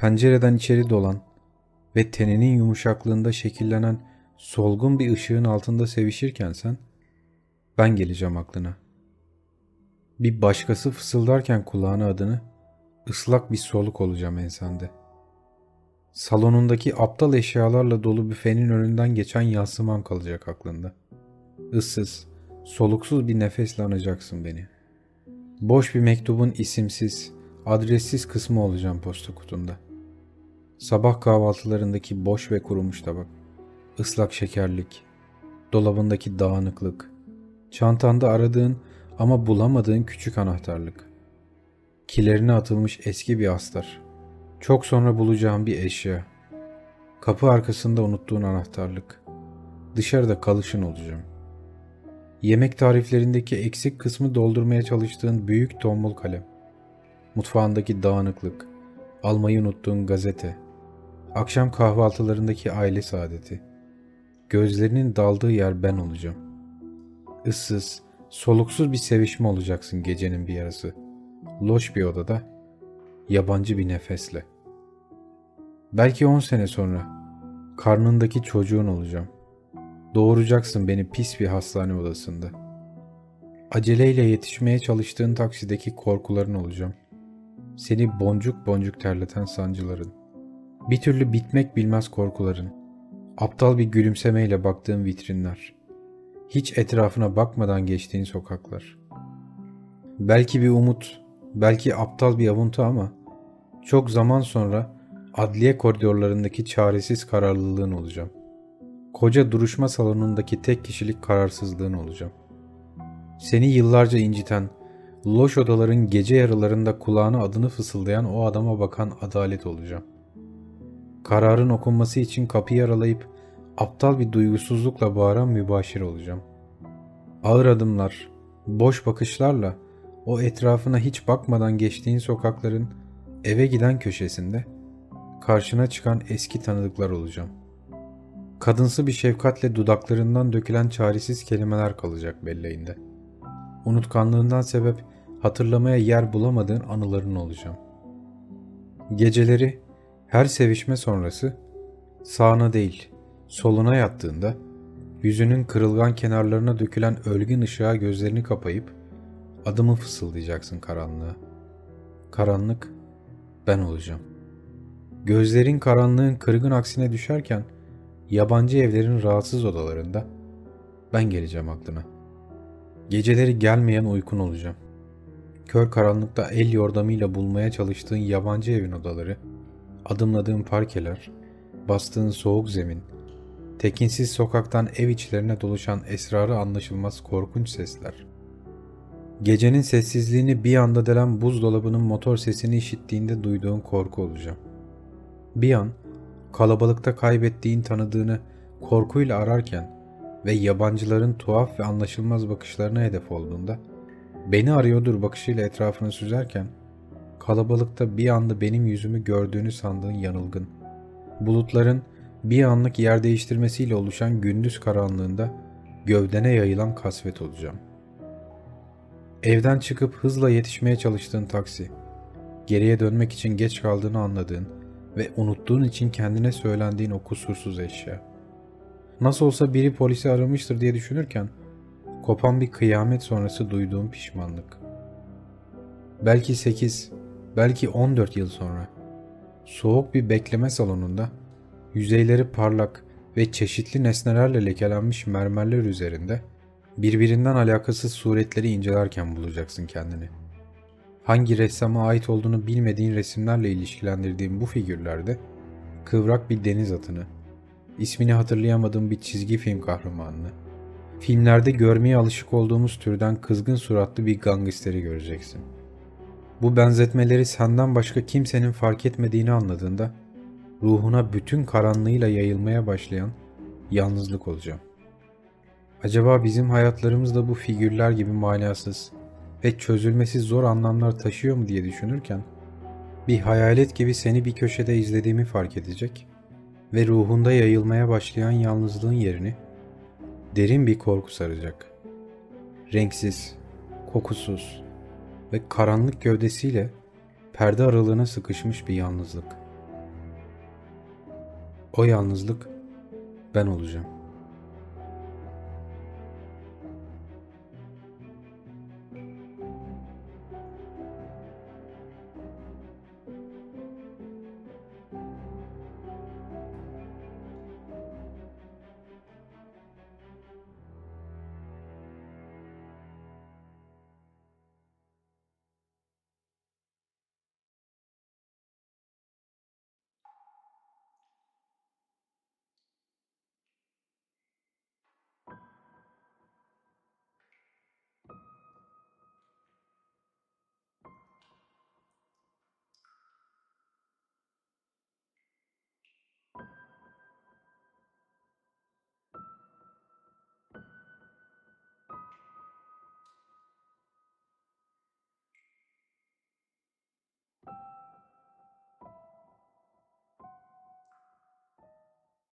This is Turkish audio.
pencereden içeri dolan ve teninin yumuşaklığında şekillenen solgun bir ışığın altında sevişirken sen, ben geleceğim aklına. Bir başkası fısıldarken kulağına adını, ıslak bir soluk olacağım ensende. Salonundaki aptal eşyalarla dolu büfenin önünden geçen yansımam kalacak aklında. Issız, soluksuz bir nefesle anacaksın beni. Boş bir mektubun isimsiz, adressiz kısmı olacağım posta kutunda. Sabah kahvaltılarındaki boş ve kurumuş tabak, ıslak şekerlik, dolabındaki dağınıklık, çantanda aradığın ama bulamadığın küçük anahtarlık, kilerine atılmış eski bir astar, çok sonra bulacağım bir eşya, kapı arkasında unuttuğun anahtarlık, dışarıda kalışın olacağım. Yemek tariflerindeki eksik kısmı doldurmaya çalıştığın büyük tombul kalem, mutfağındaki dağınıklık, almayı unuttuğun gazete, akşam kahvaltılarındaki aile saadeti, gözlerinin daldığı yer ben olacağım. Issız, soluksuz bir sevişme olacaksın gecenin bir yarısı. Loş bir odada, yabancı bir nefesle. Belki on sene sonra karnındaki çocuğun olacağım. Doğuracaksın beni pis bir hastane odasında. Aceleyle yetişmeye çalıştığın taksideki korkuların olacağım. Seni boncuk boncuk terleten sancıların. Bir türlü bitmek bilmez korkuların. Aptal bir gülümsemeyle baktığın vitrinler. Hiç etrafına bakmadan geçtiğin sokaklar. Belki bir umut, belki aptal bir avuntu ama çok zaman sonra adliye koridorlarındaki çaresiz kararlılığın olacağım. Koca duruşma salonundaki tek kişilik kararsızlığın olacağım. Seni yıllarca inciten, loş odaların gece yarılarında kulağına adını fısıldayan o adama bakan adalet olacağım. Kararın okunması için kapıyı aralayıp aptal bir duygusuzlukla bağıran mübaşir olacağım. Ağır adımlar, boş bakışlarla o etrafına hiç bakmadan geçtiğin sokakların eve giden köşesinde karşına çıkan eski tanıdıklar olacağım. Kadınsı bir şefkatle dudaklarından dökülen çaresiz kelimeler kalacak belleğinde. Unutkanlığından sebep hatırlamaya yer bulamadığın anıların olacağım. Geceleri her sevişme sonrası sağına değil soluna yattığında yüzünün kırılgan kenarlarına dökülen ölgün ışığa gözlerini kapayıp adımı fısıldayacaksın karanlığa. Karanlık ben olacağım. Gözlerin karanlığın kırgın aksine düşerken yabancı evlerin rahatsız odalarında ben geleceğim aklına. Geceleri gelmeyen uykun olacağım. Kör karanlıkta el yordamıyla bulmaya çalıştığın yabancı evin odaları, adımladığın parkeler, bastığın soğuk zemin, tekinsiz sokaktan ev içlerine doluşan esrarı anlaşılmaz korkunç sesler. Gecenin sessizliğini bir anda delen buzdolabının motor sesini işittiğinde duyduğun korku olacağım. Bir an kalabalıkta kaybettiğin tanıdığını korkuyla ararken ve yabancıların tuhaf ve anlaşılmaz bakışlarına hedef olduğunda, beni arıyordur bakışıyla etrafını süzerken, kalabalıkta bir anda benim yüzümü gördüğünü sandığın yanılgın, bulutların bir anlık yer değiştirmesiyle oluşan gündüz karanlığında gövdene yayılan kasvet olacağım. Evden çıkıp hızla yetişmeye çalıştığın taksi, geriye dönmek için geç kaldığını anladığın ve unuttuğun için kendine söylendiğin o kusursuz eşya. Nasıl olsa biri polisi aramıştır diye düşünürken kopan bir kıyamet sonrası duyduğum pişmanlık. Belki 8, belki 14 yıl sonra soğuk bir bekleme salonunda yüzeyleri parlak ve çeşitli nesnelerle lekelenmiş mermerler üzerinde birbirinden alakasız suretleri incelerken bulacaksın kendini.'' hangi ressama ait olduğunu bilmediğin resimlerle ilişkilendirdiğim bu figürlerde kıvrak bir deniz atını, ismini hatırlayamadığım bir çizgi film kahramanını, filmlerde görmeye alışık olduğumuz türden kızgın suratlı bir gangsteri göreceksin. Bu benzetmeleri senden başka kimsenin fark etmediğini anladığında ruhuna bütün karanlığıyla yayılmaya başlayan yalnızlık olacağım. Acaba bizim hayatlarımız da bu figürler gibi manasız, ve çözülmesi zor anlamlar taşıyor mu diye düşünürken bir hayalet gibi seni bir köşede izlediğimi fark edecek ve ruhunda yayılmaya başlayan yalnızlığın yerini derin bir korku saracak. Renksiz, kokusuz ve karanlık gövdesiyle perde aralığına sıkışmış bir yalnızlık. O yalnızlık ben olacağım.